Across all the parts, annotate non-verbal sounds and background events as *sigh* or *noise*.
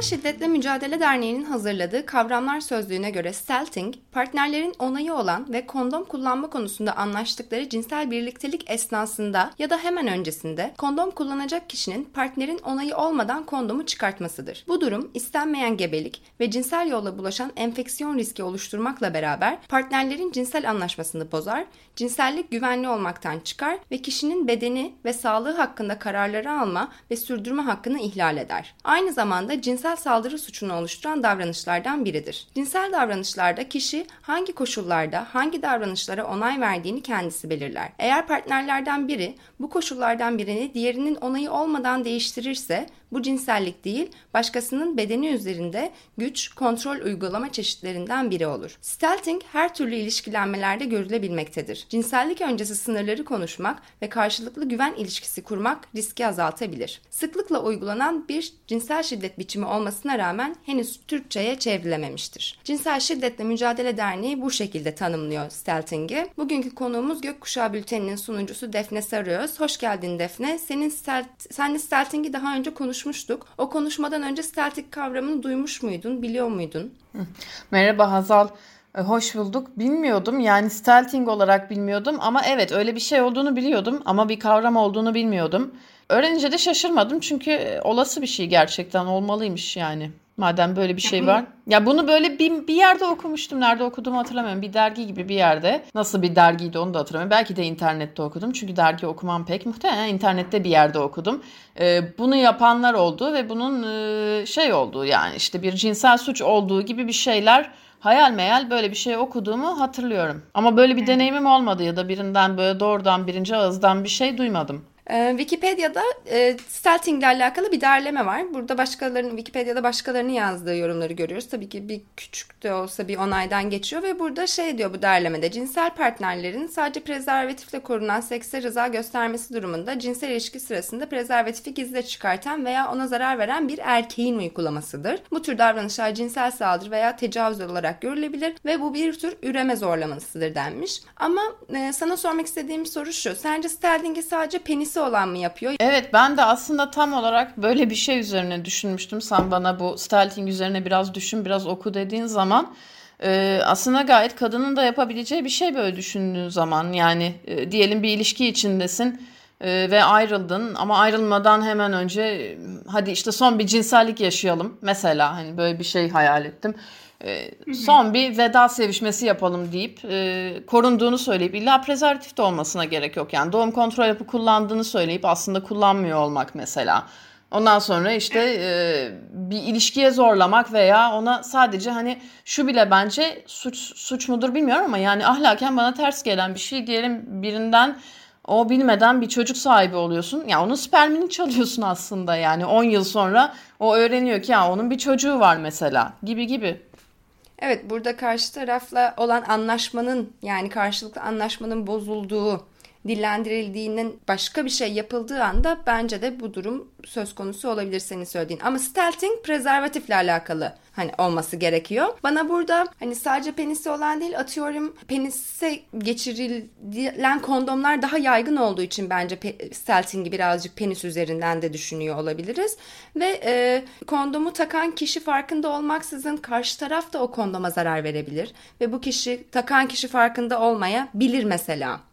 Cinsel Şiddetle Mücadele Derneği'nin hazırladığı kavramlar sözlüğüne göre stelting, partnerlerin onayı olan ve kondom kullanma konusunda anlaştıkları cinsel birliktelik esnasında ya da hemen öncesinde kondom kullanacak kişinin partnerin onayı olmadan kondomu çıkartmasıdır. Bu durum istenmeyen gebelik ve cinsel yolla bulaşan enfeksiyon riski oluşturmakla beraber partnerlerin cinsel anlaşmasını bozar, cinsellik güvenli olmaktan çıkar ve kişinin bedeni ve sağlığı hakkında kararları alma ve sürdürme hakkını ihlal eder. Aynı zamanda cinsel saldırı suçunu oluşturan davranışlardan biridir. Cinsel davranışlarda kişi hangi koşullarda hangi davranışlara onay verdiğini kendisi belirler. Eğer partnerlerden biri bu koşullardan birini diğerinin onayı olmadan değiştirirse bu cinsellik değil, başkasının bedeni üzerinde güç, kontrol uygulama çeşitlerinden biri olur. Stelting her türlü ilişkilenmelerde görülebilmektedir. Cinsellik öncesi sınırları konuşmak ve karşılıklı güven ilişkisi kurmak riski azaltabilir. Sıklıkla uygulanan bir cinsel şiddet biçimi olmasına rağmen henüz Türkçe'ye çevrilememiştir. Cinsel Şiddetle Mücadele Derneği bu şekilde tanımlıyor Stelting'i. Bugünkü konuğumuz Gökkuşağı Bülteni'nin sunucusu Defne Sarıöz. Hoş geldin Defne. Senin Stelt, senle Stelting'i daha önce konuşmuştuk. O konuşmadan önce Stelting kavramını duymuş muydun, biliyor muydun? Merhaba Hazal. E, hoş bulduk. Bilmiyordum yani stelting olarak bilmiyordum ama evet öyle bir şey olduğunu biliyordum ama bir kavram olduğunu bilmiyordum. Öğrenince de şaşırmadım çünkü e, olası bir şey gerçekten olmalıymış yani. Madem böyle bir şey var. Ya bunu böyle bir, bir yerde okumuştum. Nerede okuduğumu hatırlamıyorum. Bir dergi gibi bir yerde. Nasıl bir dergiydi onu da hatırlamıyorum. Belki de internette okudum. Çünkü dergi okumam pek. Muhtemelen internette bir yerde okudum. Ee, bunu yapanlar oldu ve bunun e, şey olduğu yani işte bir cinsel suç olduğu gibi bir şeyler hayal meyal böyle bir şey okuduğumu hatırlıyorum. Ama böyle bir deneyimim olmadı ya da birinden böyle doğrudan birinci ağızdan bir şey duymadım. Ee, Wikipedia'da e, Stelting ile alakalı bir derleme var. Burada başkalarının Wikipedia'da başkalarının yazdığı yorumları görüyoruz. Tabii ki bir küçük de olsa bir onaydan geçiyor ve burada şey diyor bu derlemede cinsel partnerlerin sadece prezervatifle korunan sekse rıza göstermesi durumunda cinsel ilişki sırasında prezervatifi gizle çıkartan veya ona zarar veren bir erkeğin uygulamasıdır. Bu tür davranışlar cinsel saldırı veya tecavüz olarak görülebilir ve bu bir tür üreme zorlamasıdır denmiş. Ama e, sana sormak istediğim soru şu. Sence Stelting'i sadece penisi olan mı yapıyor? Evet ben de aslında tam olarak böyle bir şey üzerine düşünmüştüm. Sen bana bu stelting üzerine biraz düşün biraz oku dediğin zaman e, aslında gayet kadının da yapabileceği bir şey böyle düşündüğün zaman. Yani e, diyelim bir ilişki içindesin e, ve ayrıldın ama ayrılmadan hemen önce hadi işte son bir cinsellik yaşayalım mesela hani böyle bir şey hayal ettim. E, son bir veda sevişmesi yapalım deyip e, korunduğunu söyleyip illa prezervatif de olmasına gerek yok. Yani doğum kontrol yapı kullandığını söyleyip aslında kullanmıyor olmak mesela. Ondan sonra işte e, bir ilişkiye zorlamak veya ona sadece hani şu bile bence suç suç mudur bilmiyorum ama yani ahlaken bana ters gelen bir şey diyelim birinden o bilmeden bir çocuk sahibi oluyorsun. Ya yani onun spermini çalıyorsun aslında yani 10 yıl sonra o öğreniyor ki ya onun bir çocuğu var mesela gibi gibi. Evet burada karşı tarafla olan anlaşmanın yani karşılıklı anlaşmanın bozulduğu dillendirildiğinin başka bir şey yapıldığı anda bence de bu durum söz konusu olabilir senin söylediğin. Ama stelting prezervatifle alakalı hani olması gerekiyor. Bana burada hani sadece penisi olan değil atıyorum penise geçirilen kondomlar daha yaygın olduğu için bence steltingi birazcık penis üzerinden de düşünüyor olabiliriz. Ve e, kondomu takan kişi farkında olmaksızın karşı taraf da o kondoma zarar verebilir. Ve bu kişi takan kişi farkında olmaya bilir mesela.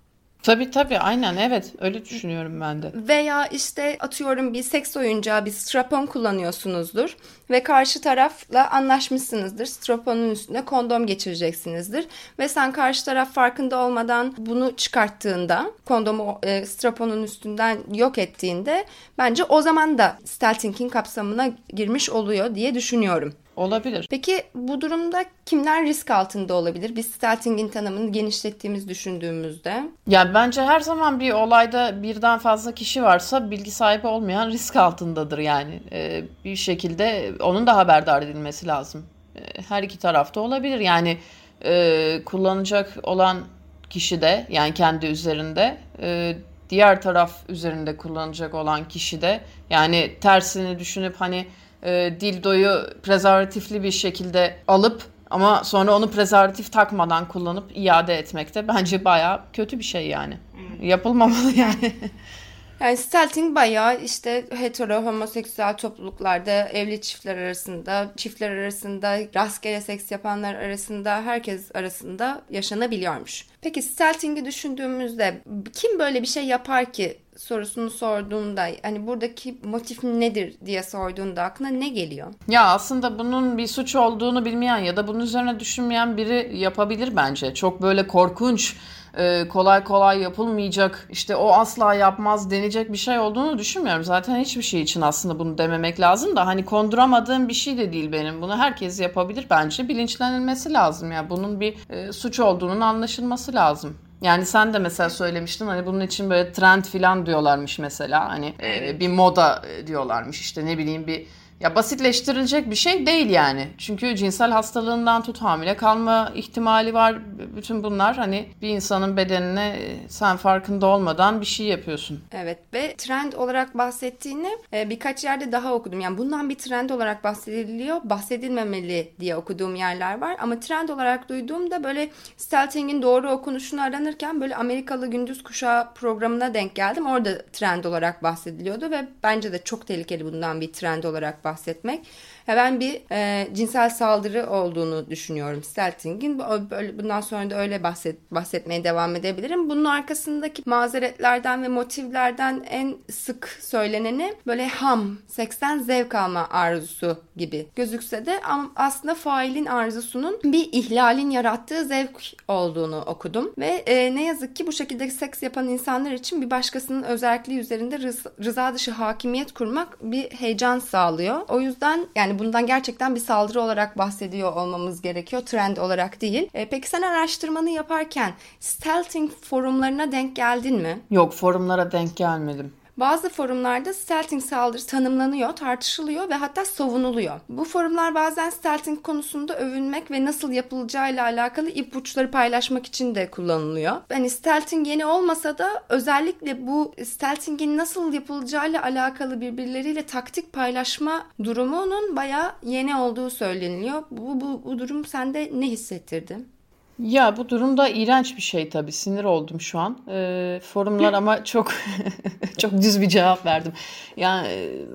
Tabii tabii. Aynen evet. Öyle düşünüyorum ben de. Veya işte atıyorum bir seks oyuncağı bir strapon kullanıyorsunuzdur ve karşı tarafla anlaşmışsınızdır. Straponun üstüne kondom geçireceksinizdir ve sen karşı taraf farkında olmadan bunu çıkarttığında kondomu e, straponun üstünden yok ettiğinde bence o zaman da stealthing'in kapsamına girmiş oluyor diye düşünüyorum. Olabilir. Peki bu durumda kimler risk altında olabilir? Biz stealthing'in tanımını genişlettiğimiz düşündüğümüzde. Ya bence her zaman bir olayda birden fazla kişi varsa bilgi sahibi olmayan risk altındadır yani. Ee, bir şekilde onun da haberdar edilmesi lazım. Ee, her iki tarafta olabilir. Yani e, kullanacak olan kişi de yani kendi üzerinde e, diğer taraf üzerinde kullanacak olan kişi de yani tersini düşünüp hani e, dildoyu prezervatifli bir şekilde alıp ama sonra onu prezervatif takmadan kullanıp iade etmek de bence baya kötü bir şey yani. Yapılmamalı yani. *laughs* Yani stealthing bayağı işte hetero homoseksüel topluluklarda evli çiftler arasında, çiftler arasında, rastgele seks yapanlar arasında, herkes arasında yaşanabiliyormuş. Peki stealthing'i düşündüğümüzde kim böyle bir şey yapar ki sorusunu sorduğunda hani buradaki motif nedir diye sorduğunda aklına ne geliyor? Ya aslında bunun bir suç olduğunu bilmeyen ya da bunun üzerine düşünmeyen biri yapabilir bence. Çok böyle korkunç e, kolay kolay yapılmayacak işte o asla yapmaz denecek bir şey olduğunu düşünmüyorum. Zaten hiçbir şey için aslında bunu dememek lazım da hani konduramadığım bir şey de değil benim. Bunu herkes yapabilir bence. Bilinçlenilmesi lazım ya. Yani bunun bir e, suç olduğunun anlaşılması lazım. Yani sen de mesela söylemiştin hani bunun için böyle trend filan diyorlarmış mesela. Hani e, bir moda diyorlarmış işte ne bileyim bir ya basitleştirilecek bir şey değil yani. Çünkü cinsel hastalığından tut hamile kalma ihtimali var. Bütün bunlar hani bir insanın bedenine e, sen farkında olmadan bir şey yapıyorsun. Evet ve trend olarak bahsettiğini e, birkaç yerde daha okudum. Yani bundan bir trend olarak bahsediliyor. Bahsedilmemeli diye okuduğum yerler var. Ama trend olarak duyduğumda böyle stealthing'in doğru okunuşunu aranırken böyle Amerikalı Gündüz Kuşağı programına denk geldim. Orada trend olarak bahsediliyordu ve bence de çok tehlikeli bundan bir trend olarak bahsetmek. Ben bir e, cinsel saldırı olduğunu düşünüyorum Stelting'in. Bundan sonra da öyle bahset, bahsetmeye devam edebilirim. Bunun arkasındaki mazeretlerden ve motivlerden en sık söyleneni böyle ham, seksten zevk alma arzusu gibi gözükse de aslında failin arzusunun bir ihlalin yarattığı zevk olduğunu okudum. Ve e, ne yazık ki bu şekilde seks yapan insanlar için bir başkasının özelliği üzerinde rıza dışı hakimiyet kurmak bir heyecan sağlıyor. O yüzden yani bundan gerçekten bir saldırı olarak bahsediyor olmamız gerekiyor. Trend olarak değil. E, peki sen araştırmanı yaparken stealthing forumlarına denk geldin mi? Yok forumlara denk gelmedim. Bazı forumlarda stealthing saldırısı tanımlanıyor, tartışılıyor ve hatta savunuluyor. Bu forumlar bazen stealthing konusunda övünmek ve nasıl yapılacağıyla alakalı ipuçları paylaşmak için de kullanılıyor. Yani stealthing yeni olmasa da özellikle bu stealthingin nasıl yapılacağıyla alakalı birbirleriyle taktik paylaşma durumunun bayağı yeni olduğu söyleniliyor. Bu, bu, bu durum sende ne hissettirdi? Ya bu durumda iğrenç bir şey tabii. Sinir oldum şu an. Ee, forumlar ama çok *laughs* çok düz bir cevap verdim. Yani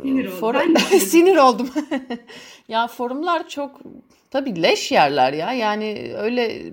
sinir, forum... sinir oldum. *laughs* *laughs* ya forumlar çok tabii leş yerler ya. Yani öyle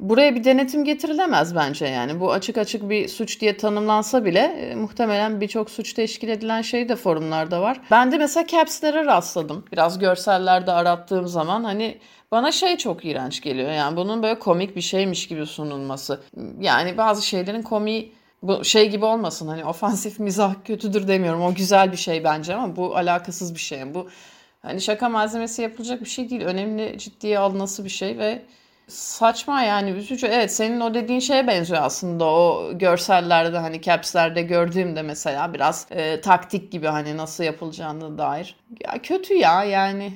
buraya bir denetim getirilemez bence yani. Bu açık açık bir suç diye tanımlansa bile e, muhtemelen birçok suç teşkil edilen şey de forumlarda var. Ben de mesela caps'lere rastladım. Biraz görsellerde arattığım zaman hani bana şey çok iğrenç geliyor. Yani bunun böyle komik bir şeymiş gibi sunulması. Yani bazı şeylerin komiği bu şey gibi olmasın hani ofansif mizah kötüdür demiyorum. O güzel bir şey bence ama bu alakasız bir şey. Bu hani şaka malzemesi yapılacak bir şey değil. Önemli ciddiye alınası bir şey ve saçma yani üzücü. Evet senin o dediğin şeye benziyor aslında o görsellerde hani capslerde gördüğümde mesela biraz e, taktik gibi hani nasıl yapılacağını dair. Ya kötü ya yani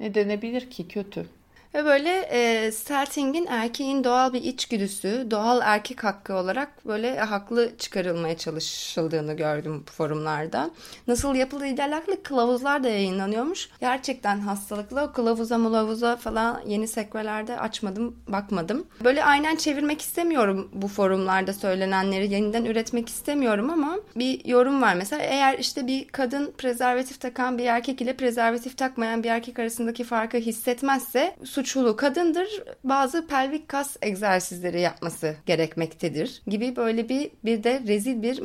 ne denebilir ki kötü. Ve böyle e, Stelting'in erkeğin doğal bir içgüdüsü, doğal erkek hakkı olarak böyle haklı çıkarılmaya çalışıldığını gördüm forumlarda. Nasıl yapıldığıyla alakalı kılavuzlar da yayınlanıyormuş. Gerçekten hastalıklı. O kılavuza mulavuza falan yeni sekvelerde açmadım, bakmadım. Böyle aynen çevirmek istemiyorum bu forumlarda söylenenleri. Yeniden üretmek istemiyorum ama bir yorum var. Mesela eğer işte bir kadın prezervatif takan bir erkek ile prezervatif takmayan bir erkek arasındaki farkı hissetmezse suçlu kadındır. Bazı pelvik kas egzersizleri yapması gerekmektedir gibi böyle bir bir de rezil bir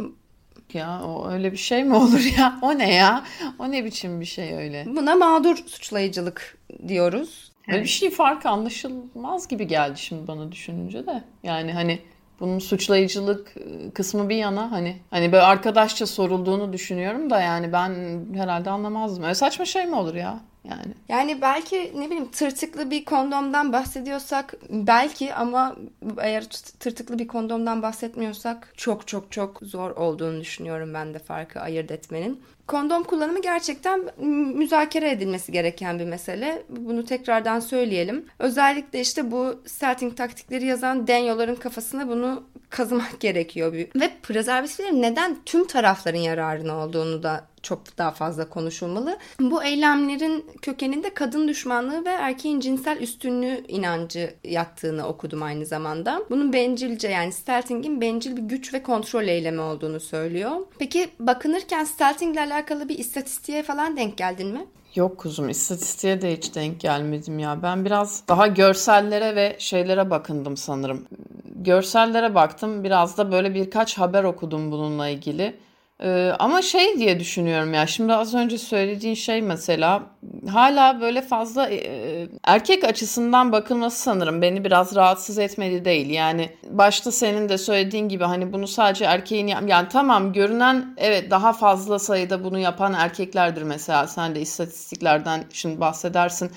Ya o öyle bir şey mi olur ya? O ne ya? O ne biçim bir şey öyle? buna mağdur suçlayıcılık diyoruz. Öyle bir şey fark anlaşılmaz gibi geldi şimdi bana düşününce de. Yani hani bunun suçlayıcılık e, kısmı bir yana hani hani böyle arkadaşça sorulduğunu düşünüyorum da yani ben herhalde anlamazdım. Öyle saçma şey mi olur ya? Yani Yani belki ne bileyim tırtıklı bir kondomdan bahsediyorsak belki ama eğer tırtıklı bir kondomdan bahsetmiyorsak çok çok çok zor olduğunu düşünüyorum ben de farkı ayırt etmenin. Kondom kullanımı gerçekten müzakere edilmesi gereken bir mesele. Bunu tekrardan söyleyelim. Özellikle işte bu starting taktikleri yazan denyoların kafasına bunu kazımak *laughs* gerekiyor. Ve prezervatiflerin neden tüm tarafların yararına olduğunu da çok daha fazla konuşulmalı. Bu eylemlerin kökeninde kadın düşmanlığı ve erkeğin cinsel üstünlüğü inancı yattığını okudum aynı zamanda. Bunun bencilce yani Stelting'in bencil bir güç ve kontrol eylemi olduğunu söylüyor. Peki bakınırken Stelting'le alakalı bir istatistiğe falan denk geldin mi? Yok kuzum istatistiğe de hiç denk gelmedim ya. Ben biraz daha görsellere ve şeylere bakındım sanırım. Görsellere baktım. Biraz da böyle birkaç haber okudum bununla ilgili. Ee, ama şey diye düşünüyorum ya şimdi az önce söylediğin şey mesela hala böyle fazla e, erkek açısından bakılması sanırım beni biraz rahatsız etmedi değil. Yani başta senin de söylediğin gibi hani bunu sadece erkeğin yani tamam görünen evet daha fazla sayıda bunu yapan erkeklerdir mesela sen de istatistiklerden şimdi bahsedersin.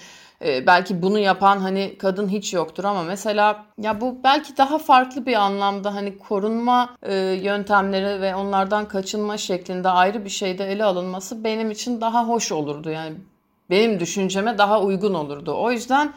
Ee, belki bunu yapan hani kadın hiç yoktur ama mesela ya bu belki daha farklı bir anlamda hani korunma e, yöntemleri ve onlardan kaçınma şeklinde ayrı bir şeyde ele alınması benim için daha hoş olurdu. Yani benim düşünceme daha uygun olurdu. O yüzden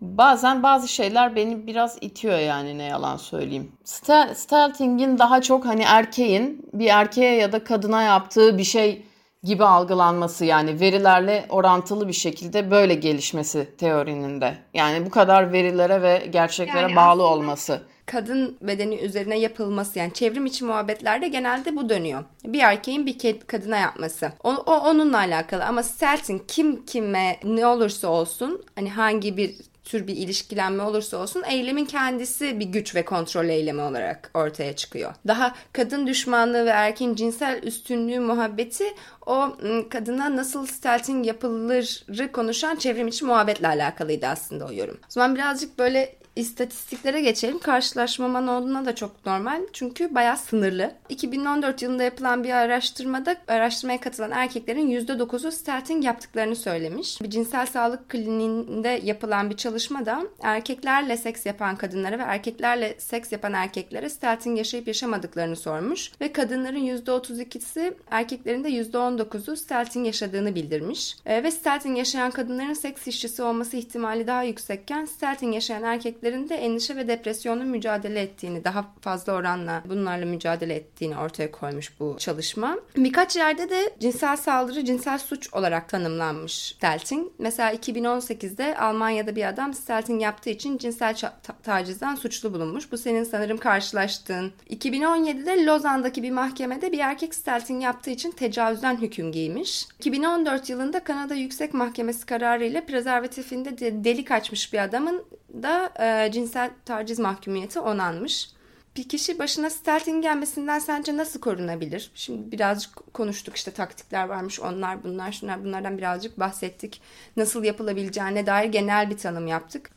bazen bazı şeyler beni biraz itiyor yani ne yalan söyleyeyim. Stel- Stelting'in daha çok hani erkeğin bir erkeğe ya da kadına yaptığı bir şey gibi algılanması yani verilerle orantılı bir şekilde böyle gelişmesi teorinin de. Yani bu kadar verilere ve gerçeklere Yani bağlı olması. kadın bedeni üzerine yapılması yani çevrim içi muhabbetlerde genelde bu dönüyor. Bir erkeğin bir kadına yapması. O, o onunla alakalı ama Seltin kim kime ne olursa olsun hani hangi bir tür bir ilişkilenme olursa olsun eylemin kendisi bir güç ve kontrol eylemi olarak ortaya çıkıyor. Daha kadın düşmanlığı ve erkeğin cinsel üstünlüğü muhabbeti o ım, kadına nasıl stelting yapılırı konuşan çevrim içi muhabbetle alakalıydı aslında o yorum. O zaman birazcık böyle İstatistiklere geçelim. Karşılaşmaman olduğuna da çok normal. Çünkü bayağı sınırlı. 2014 yılında yapılan bir araştırmada araştırmaya katılan erkeklerin %9'u stelting yaptıklarını söylemiş. Bir cinsel sağlık kliniğinde yapılan bir çalışmada erkeklerle seks yapan kadınlara ve erkeklerle seks yapan erkeklere stelting yaşayıp yaşamadıklarını sormuş. Ve kadınların %32'si erkeklerin de %19'u stelting yaşadığını bildirmiş. E, ve stelting yaşayan kadınların seks işçisi olması ihtimali daha yüksekken stelting yaşayan erkeklerin de endişe ve depresyonla mücadele ettiğini, daha fazla oranla bunlarla mücadele ettiğini ortaya koymuş bu çalışma. Birkaç yerde de cinsel saldırı cinsel suç olarak tanımlanmış stelting. Mesela 2018'de Almanya'da bir adam stelting yaptığı için cinsel tacizden suçlu bulunmuş. Bu senin sanırım karşılaştığın. 2017'de Lozan'daki bir mahkemede bir erkek stelting yaptığı için tecavüzden hüküm giymiş. 2014 yılında Kanada Yüksek Mahkemesi kararıyla prezervatifinde de delik açmış bir adamın da e, cinsel taciz mahkumiyeti onanmış. Bir kişi başına stelting gelmesinden sence nasıl korunabilir? Şimdi birazcık konuştuk işte taktikler varmış onlar bunlar şunlar bunlardan birazcık bahsettik. Nasıl yapılabileceğine dair genel bir tanım yaptık.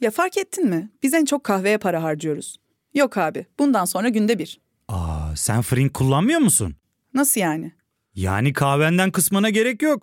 Ya fark ettin mi? Biz en çok kahveye para harcıyoruz. Yok abi, bundan sonra günde bir. Aa, sen Frink kullanmıyor musun? Nasıl yani? Yani kahvenden kısmına gerek yok.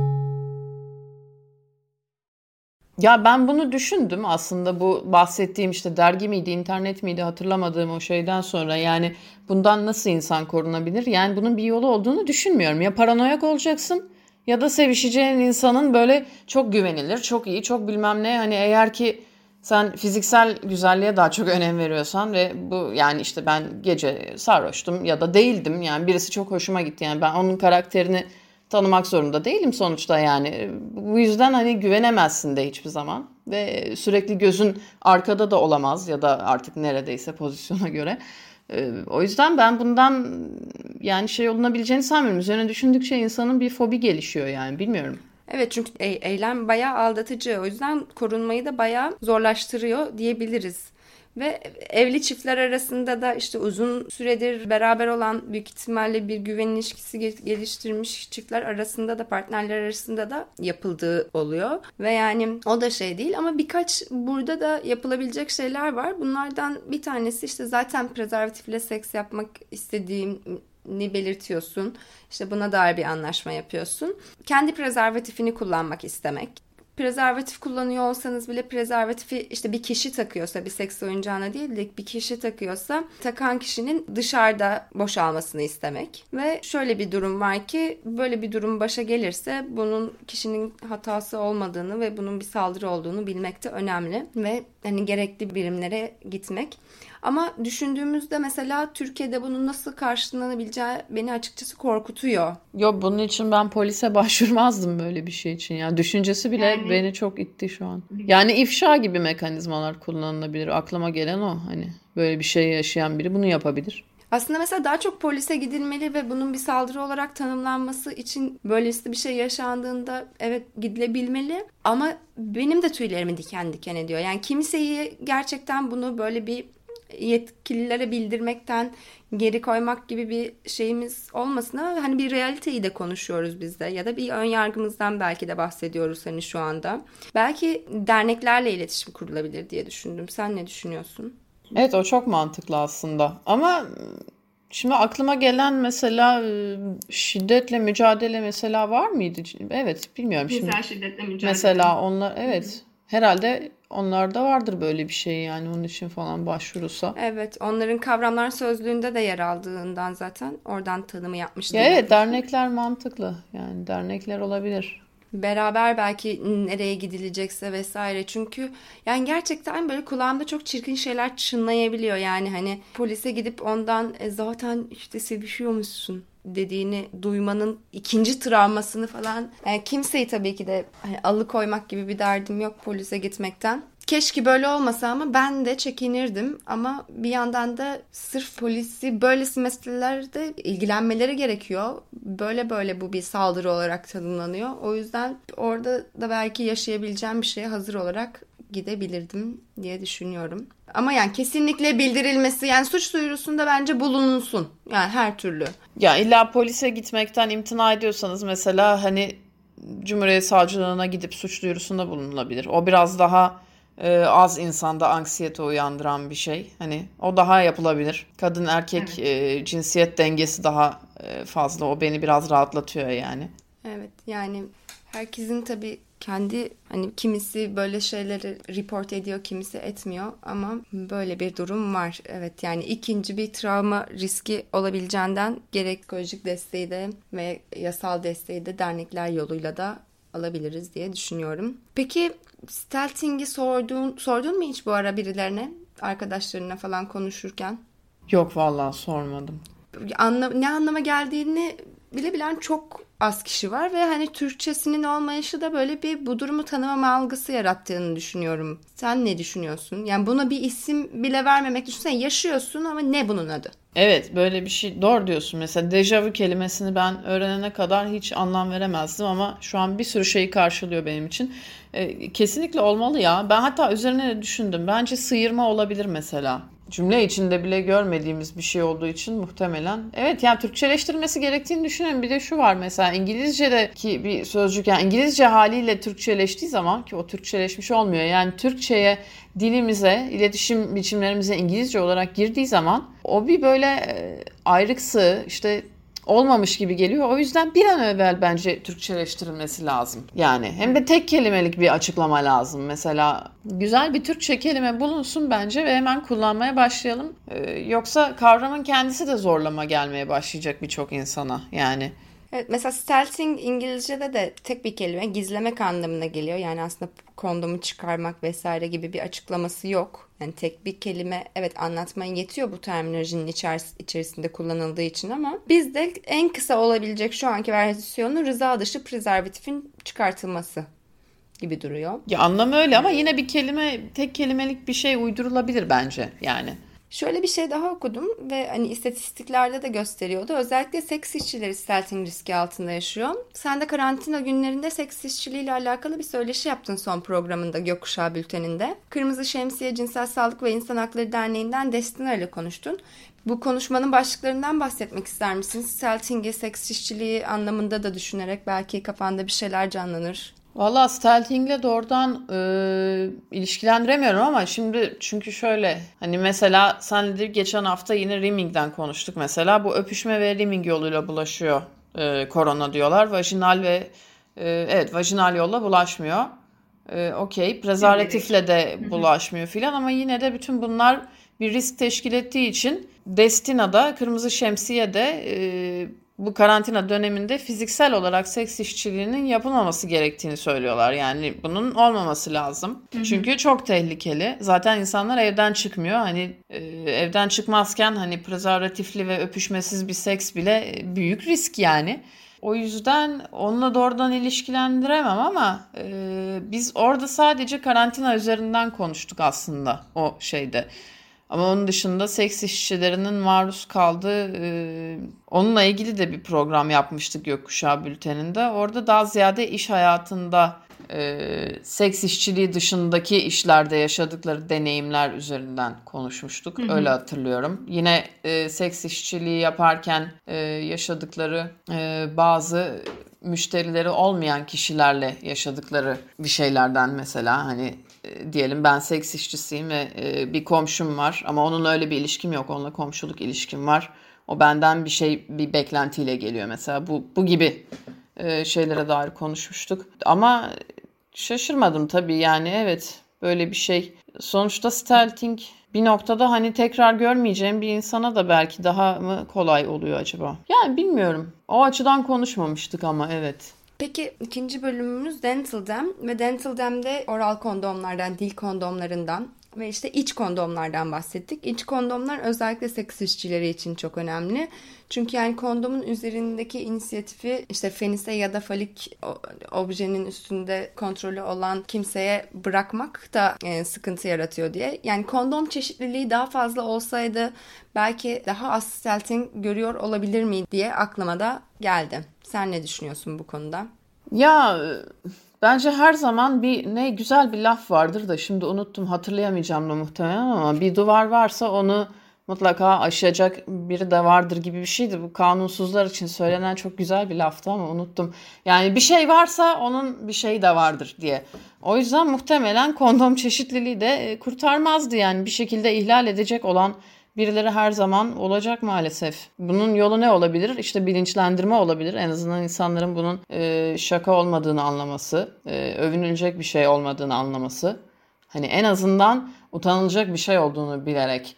Ya ben bunu düşündüm aslında bu bahsettiğim işte dergi miydi, internet miydi hatırlamadığım o şeyden sonra yani bundan nasıl insan korunabilir? Yani bunun bir yolu olduğunu düşünmüyorum. Ya paranoyak olacaksın ya da sevişeceğin insanın böyle çok güvenilir, çok iyi, çok bilmem ne hani eğer ki sen fiziksel güzelliğe daha çok önem veriyorsan ve bu yani işte ben gece sarhoştum ya da değildim yani birisi çok hoşuma gitti yani ben onun karakterini tanımak zorunda değilim sonuçta yani. Bu yüzden hani güvenemezsin de hiçbir zaman ve sürekli gözün arkada da olamaz ya da artık neredeyse pozisyona göre. Ee, o yüzden ben bundan yani şey olunabileceğini sanmıyorum. Üzerine düşündükçe insanın bir fobi gelişiyor yani bilmiyorum. Evet çünkü eylem bayağı aldatıcı. O yüzden korunmayı da bayağı zorlaştırıyor diyebiliriz. Ve evli çiftler arasında da işte uzun süredir beraber olan büyük ihtimalle bir güven ilişkisi geliştirmiş çiftler arasında da partnerler arasında da yapıldığı oluyor. Ve yani o da şey değil ama birkaç burada da yapılabilecek şeyler var. Bunlardan bir tanesi işte zaten prezervatifle seks yapmak istediğim ni belirtiyorsun. İşte buna dair bir anlaşma yapıyorsun. Kendi prezervatifini kullanmak istemek prezervatif kullanıyor olsanız bile prezervatifi işte bir kişi takıyorsa bir seks oyuncağına değil de bir kişi takıyorsa takan kişinin dışarıda boşalmasını istemek. Ve şöyle bir durum var ki böyle bir durum başa gelirse bunun kişinin hatası olmadığını ve bunun bir saldırı olduğunu bilmek de önemli ve hani gerekli birimlere gitmek. Ama düşündüğümüzde mesela Türkiye'de bunun nasıl karşılanabileceği beni açıkçası korkutuyor. Yok bunun için ben polise *laughs* başvurmazdım böyle bir şey için. Yani düşüncesi bile yani, beni çok itti şu an. Yani ifşa gibi mekanizmalar kullanılabilir. Aklıma gelen o hani böyle bir şey yaşayan biri bunu yapabilir. Aslında mesela daha çok polise gidilmeli ve bunun bir saldırı olarak tanımlanması için böylesi bir şey yaşandığında evet gidilebilmeli. Ama benim de tüylerimi diken diken ediyor. Yani kimseyi gerçekten bunu böyle bir yetkililere bildirmekten geri koymak gibi bir şeyimiz olmasın ama hani bir realiteyi de konuşuyoruz biz de ya da bir ön yargımızdan belki de bahsediyoruz hani şu anda. Belki derneklerle iletişim kurulabilir diye düşündüm. Sen ne düşünüyorsun? Evet o çok mantıklı aslında ama Şimdi aklıma gelen mesela ıı, şiddetle mücadele mesela var mıydı? Evet bilmiyorum şimdi. şiddetle mücadele. Mesela onlar evet herhalde onlarda vardır böyle bir şey yani onun için falan başvurursa. Evet onların kavramlar sözlüğünde de yer aldığından zaten oradan tanımı yapmışlar. Ya evet dernekler mantıklı yani dernekler olabilir. Beraber belki nereye gidilecekse vesaire çünkü yani gerçekten böyle kulağımda çok çirkin şeyler çınlayabiliyor yani hani polise gidip ondan e, zaten işte sevişiyormuşsun dediğini duymanın ikinci travmasını falan yani kimseyi tabii ki de hani alıkoymak gibi bir derdim yok polise gitmekten. Keşke böyle olmasa ama ben de çekinirdim ama bir yandan da sırf polisi böylesi meselelerde ilgilenmeleri gerekiyor. Böyle böyle bu bir saldırı olarak tanımlanıyor. O yüzden orada da belki yaşayabileceğim bir şeye hazır olarak gidebilirdim diye düşünüyorum. Ama yani kesinlikle bildirilmesi yani suç duyurusunda bence bulunulsun. Yani her türlü. Ya illa polise gitmekten imtina ediyorsanız mesela hani Cumhuriyet Savcılığına gidip suç duyurusunda bulunulabilir. O biraz daha e, az insanda anksiyete uyandıran bir şey. Hani o daha yapılabilir. Kadın erkek evet. e, cinsiyet dengesi daha e, fazla. O beni biraz rahatlatıyor yani. Evet yani herkesin tabii kendi hani kimisi böyle şeyleri report ediyor, kimisi etmiyor ama böyle bir durum var. Evet yani ikinci bir travma riski olabileceğinden gerek psikolojik desteği de ve yasal desteği de dernekler yoluyla da alabiliriz diye düşünüyorum. Peki Stelting'i sordun, sordun mu hiç bu ara birilerine? Arkadaşlarına falan konuşurken? Yok vallahi sormadım. Anla, ne anlama geldiğini bilebilen çok az kişi var ve hani Türkçesinin olmayışı da böyle bir bu durumu tanımama algısı yarattığını düşünüyorum. Sen ne düşünüyorsun? Yani buna bir isim bile vermemek düşünsene yaşıyorsun ama ne bunun adı? Evet böyle bir şey doğru diyorsun. Mesela dejavu kelimesini ben öğrenene kadar hiç anlam veremezdim ama şu an bir sürü şeyi karşılıyor benim için. E, kesinlikle olmalı ya. Ben hatta üzerine düşündüm. Bence sıyırma olabilir mesela cümle içinde bile görmediğimiz bir şey olduğu için muhtemelen. Evet yani Türkçeleştirmesi gerektiğini düşünüyorum. Bir de şu var mesela İngilizce'deki bir sözcük yani İngilizce haliyle Türkçeleştiği zaman ki o Türkçeleşmiş olmuyor. Yani Türkçe'ye dilimize, iletişim biçimlerimize İngilizce olarak girdiği zaman o bir böyle e, ayrıksı işte olmamış gibi geliyor. O yüzden bir an evvel bence Türkçeleştirilmesi lazım. Yani hem de tek kelimelik bir açıklama lazım. Mesela güzel bir Türkçe kelime bulunsun bence ve hemen kullanmaya başlayalım. Ee, yoksa kavramın kendisi de zorlama gelmeye başlayacak birçok insana. Yani Evet, mesela stealthing İngilizce'de de tek bir kelime gizlemek anlamına geliyor. Yani aslında kondomu çıkarmak vesaire gibi bir açıklaması yok. Yani tek bir kelime evet anlatmaya yetiyor bu terminolojinin içeris- içerisinde kullanıldığı için ama bizde en kısa olabilecek şu anki versiyonu rıza dışı prezervatifin çıkartılması gibi duruyor. ya anlamı öyle ama yine bir kelime tek kelimelik bir şey uydurulabilir bence yani. Şöyle bir şey daha okudum ve hani istatistiklerde de gösteriyordu. Özellikle seks işçileri stealthing riski altında yaşıyor. Sen de karantina günlerinde seks işçiliğiyle alakalı bir söyleşi yaptın son programında Gökkuşağı Bülteni'nde. Kırmızı Şemsiye Cinsel Sağlık ve İnsan Hakları Derneği'nden Destina ile konuştun. Bu konuşmanın başlıklarından bahsetmek ister misin? Stealthing'i seks işçiliği anlamında da düşünerek belki kafanda bir şeyler canlanır. Valla stealthing'le doğrudan e, ilişkilendiremiyorum ama şimdi çünkü şöyle hani mesela senle de geçen hafta yine rimming'den konuştuk mesela. Bu öpüşme ve rimming yoluyla bulaşıyor e, korona diyorlar. Vajinal ve e, evet vajinal yolla bulaşmıyor. E, okey prezervatifle de bulaşmıyor filan ama yine de bütün bunlar bir risk teşkil ettiği için Destina'da Kırmızı Şemsiye'de e, bu karantina döneminde fiziksel olarak seks işçiliğinin yapılmaması gerektiğini söylüyorlar. Yani bunun olmaması lazım. Çünkü çok tehlikeli. Zaten insanlar evden çıkmıyor. Hani e, evden çıkmazken hani prezervatifli ve öpüşmesiz bir seks bile e, büyük risk yani. O yüzden onunla doğrudan ilişkilendiremem ama e, biz orada sadece karantina üzerinden konuştuk aslında o şeyde. Ama onun dışında seks işçilerinin maruz kaldığı e, onunla ilgili de bir program yapmıştık Gökkuşağı Bülteni'nde. Orada daha ziyade iş hayatında e, seks işçiliği dışındaki işlerde yaşadıkları deneyimler üzerinden konuşmuştuk. Öyle hatırlıyorum. Yine e, seks işçiliği yaparken e, yaşadıkları e, bazı müşterileri olmayan kişilerle yaşadıkları bir şeylerden mesela hani diyelim ben seks işçisiyim ve e, bir komşum var ama onun öyle bir ilişkim yok. Onunla komşuluk ilişkim var. O benden bir şey bir beklentiyle geliyor mesela. Bu bu gibi e, şeylere dair konuşmuştuk. Ama şaşırmadım tabii yani evet böyle bir şey. Sonuçta stealthing bir noktada hani tekrar görmeyeceğim bir insana da belki daha mı kolay oluyor acaba? Yani bilmiyorum. O açıdan konuşmamıştık ama evet. Peki ikinci bölümümüz Dental Dam ve Dental Dam'de oral kondomlardan, dil kondomlarından ve işte iç kondomlardan bahsettik. İç kondomlar özellikle seks işçileri için çok önemli. Çünkü yani kondomun üzerindeki inisiyatifi işte fenise ya da falik objenin üstünde kontrolü olan kimseye bırakmak da e, sıkıntı yaratıyor diye. Yani kondom çeşitliliği daha fazla olsaydı belki daha az stealthing görüyor olabilir miydi diye aklıma da geldi. Sen ne düşünüyorsun bu konuda? Ya bence her zaman bir ne güzel bir laf vardır da şimdi unuttum hatırlayamayacağım da muhtemelen ama bir duvar varsa onu mutlaka aşacak biri de vardır gibi bir şeydi. Bu kanunsuzlar için söylenen çok güzel bir laftı ama unuttum. Yani bir şey varsa onun bir şeyi de vardır diye. O yüzden muhtemelen kondom çeşitliliği de kurtarmazdı yani bir şekilde ihlal edecek olan birileri her zaman olacak maalesef. Bunun yolu ne olabilir? İşte bilinçlendirme olabilir. En azından insanların bunun e, şaka olmadığını anlaması, e, övünülecek bir şey olmadığını anlaması. Hani en azından utanılacak bir şey olduğunu bilerek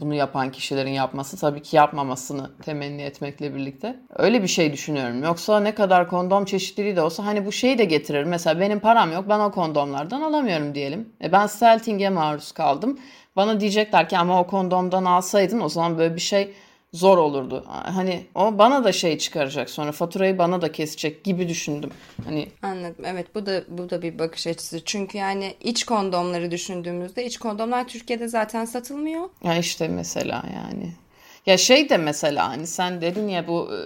bunu yapan kişilerin yapması tabii ki yapmamasını temenni etmekle birlikte. Öyle bir şey düşünüyorum. Yoksa ne kadar kondom çeşitliliği de olsa hani bu şeyi de getirir. Mesela benim param yok ben o kondomlardan alamıyorum diyelim. E ben stealthing'e maruz kaldım. Bana diyecekler ki ama o kondomdan alsaydın o zaman böyle bir şey zor olurdu. Hani o bana da şey çıkaracak sonra faturayı bana da kesecek gibi düşündüm. Hani Anladım. Evet bu da bu da bir bakış açısı. Çünkü yani iç kondomları düşündüğümüzde iç kondomlar Türkiye'de zaten satılmıyor. ya işte mesela yani. Ya şey de mesela hani sen dedin ya bu e,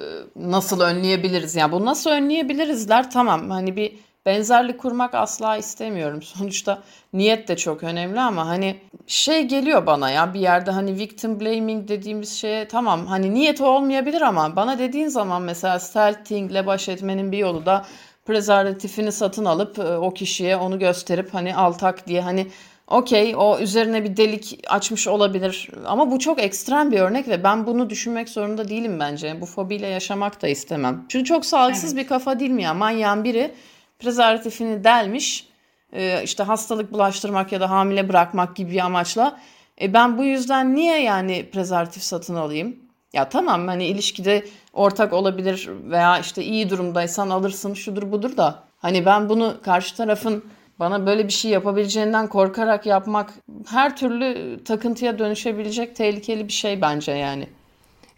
nasıl önleyebiliriz? Ya bu nasıl önleyebilirizler? Tamam hani bir benzerlik kurmak asla istemiyorum. *laughs* Sonuçta niyet de çok önemli ama hani şey geliyor bana ya bir yerde hani victim blaming dediğimiz şeye tamam hani niyeti olmayabilir ama bana dediğin zaman mesela stealthing baş etmenin bir yolu da prezervatifini satın alıp e, o kişiye onu gösterip hani al tak diye hani Okey o üzerine bir delik açmış olabilir ama bu çok ekstrem bir örnek ve ben bunu düşünmek zorunda değilim bence. Bu fobiyle yaşamak da istemem. Çünkü çok sağlıksız evet. bir kafa değil mi ya? Manyağın biri prezervatifini delmiş e, işte hastalık bulaştırmak ya da hamile bırakmak gibi bir amaçla. E ben bu yüzden niye yani prezervatif satın alayım? Ya tamam hani ilişkide ortak olabilir veya işte iyi durumdaysan alırsın şudur budur da hani ben bunu karşı tarafın bana böyle bir şey yapabileceğinden korkarak yapmak her türlü takıntıya dönüşebilecek tehlikeli bir şey bence yani.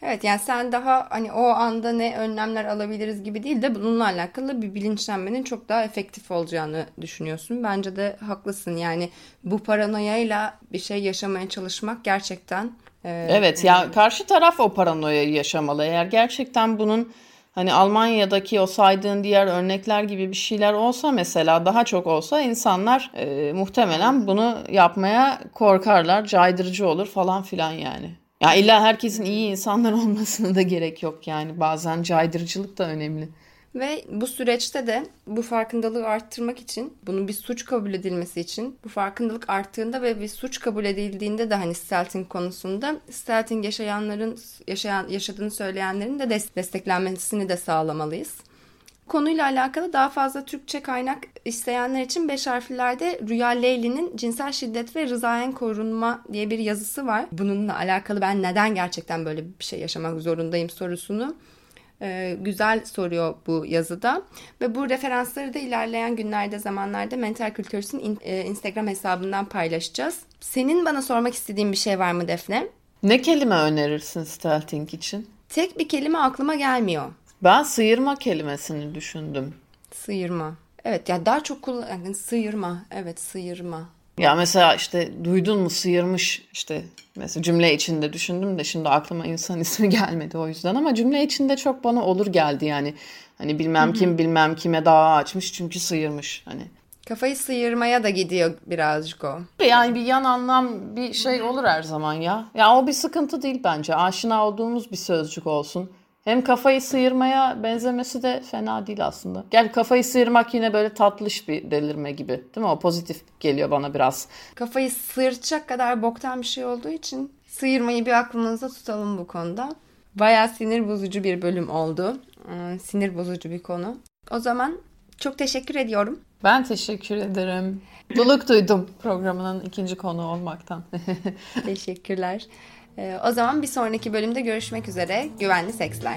Evet yani sen daha hani o anda ne önlemler alabiliriz gibi değil de bununla alakalı bir bilinçlenmenin çok daha efektif olacağını düşünüyorsun. Bence de haklısın yani bu paranoyayla bir şey yaşamaya çalışmak gerçekten... E, evet ya karşı taraf o paranoyayı yaşamalı. Eğer gerçekten bunun hani Almanya'daki o saydığın diğer örnekler gibi bir şeyler olsa mesela daha çok olsa insanlar e, muhtemelen bunu yapmaya korkarlar, caydırıcı olur falan filan yani. Ya illa herkesin iyi insanlar *laughs* olmasına da gerek yok yani. Bazen caydırıcılık da önemli. Ve bu süreçte de bu farkındalığı arttırmak için, bunun bir suç kabul edilmesi için, bu farkındalık arttığında ve bir suç kabul edildiğinde de hani stelting konusunda stelting yaşayanların yaşayan yaşadığını söyleyenlerin de desteklenmesini de sağlamalıyız. Konuyla alakalı daha fazla Türkçe kaynak isteyenler için beş harflerde Rüya Leyli'nin Cinsel Şiddet ve Rızayen Korunma diye bir yazısı var. Bununla alakalı ben neden gerçekten böyle bir şey yaşamak zorundayım sorusunu e, güzel soruyor bu yazıda. Ve bu referansları da ilerleyen günlerde zamanlarda Mental Kültürs'ün e, Instagram hesabından paylaşacağız. Senin bana sormak istediğin bir şey var mı Defne? Ne kelime önerirsin stelting için? Tek bir kelime aklıma gelmiyor. Ben sıyırma kelimesini düşündüm. Sıyırma. Evet ya yani daha çok kullan yani sıyırma. Evet sıyırma. Ya mesela işte duydun mu sıyırmış işte mesela cümle içinde düşündüm de şimdi aklıma insan *laughs* ismi gelmedi o yüzden ama cümle içinde çok bana olur geldi yani. Hani bilmem Hı-hı. kim bilmem kime dava açmış çünkü sıyırmış hani. Kafayı sıyırmaya da gidiyor birazcık o. Yani bir yan anlam bir şey olur her zaman ya. Ya o bir sıkıntı değil bence. Aşina olduğumuz bir sözcük olsun. Hem kafayı sıyırmaya benzemesi de fena değil aslında. Gel kafayı sıyırmak yine böyle tatlış bir delirme gibi. Değil mi? O pozitif geliyor bana biraz. Kafayı sıyıracak kadar boktan bir şey olduğu için sıyırmayı bir aklımızda tutalım bu konuda. Bayağı sinir bozucu bir bölüm oldu. Ee, sinir bozucu bir konu. O zaman çok teşekkür ediyorum. Ben teşekkür ederim. Mutluluk duydum programının ikinci konu olmaktan. *laughs* Teşekkürler. Ee, o zaman bir sonraki bölümde görüşmek üzere. Güvenli seksler.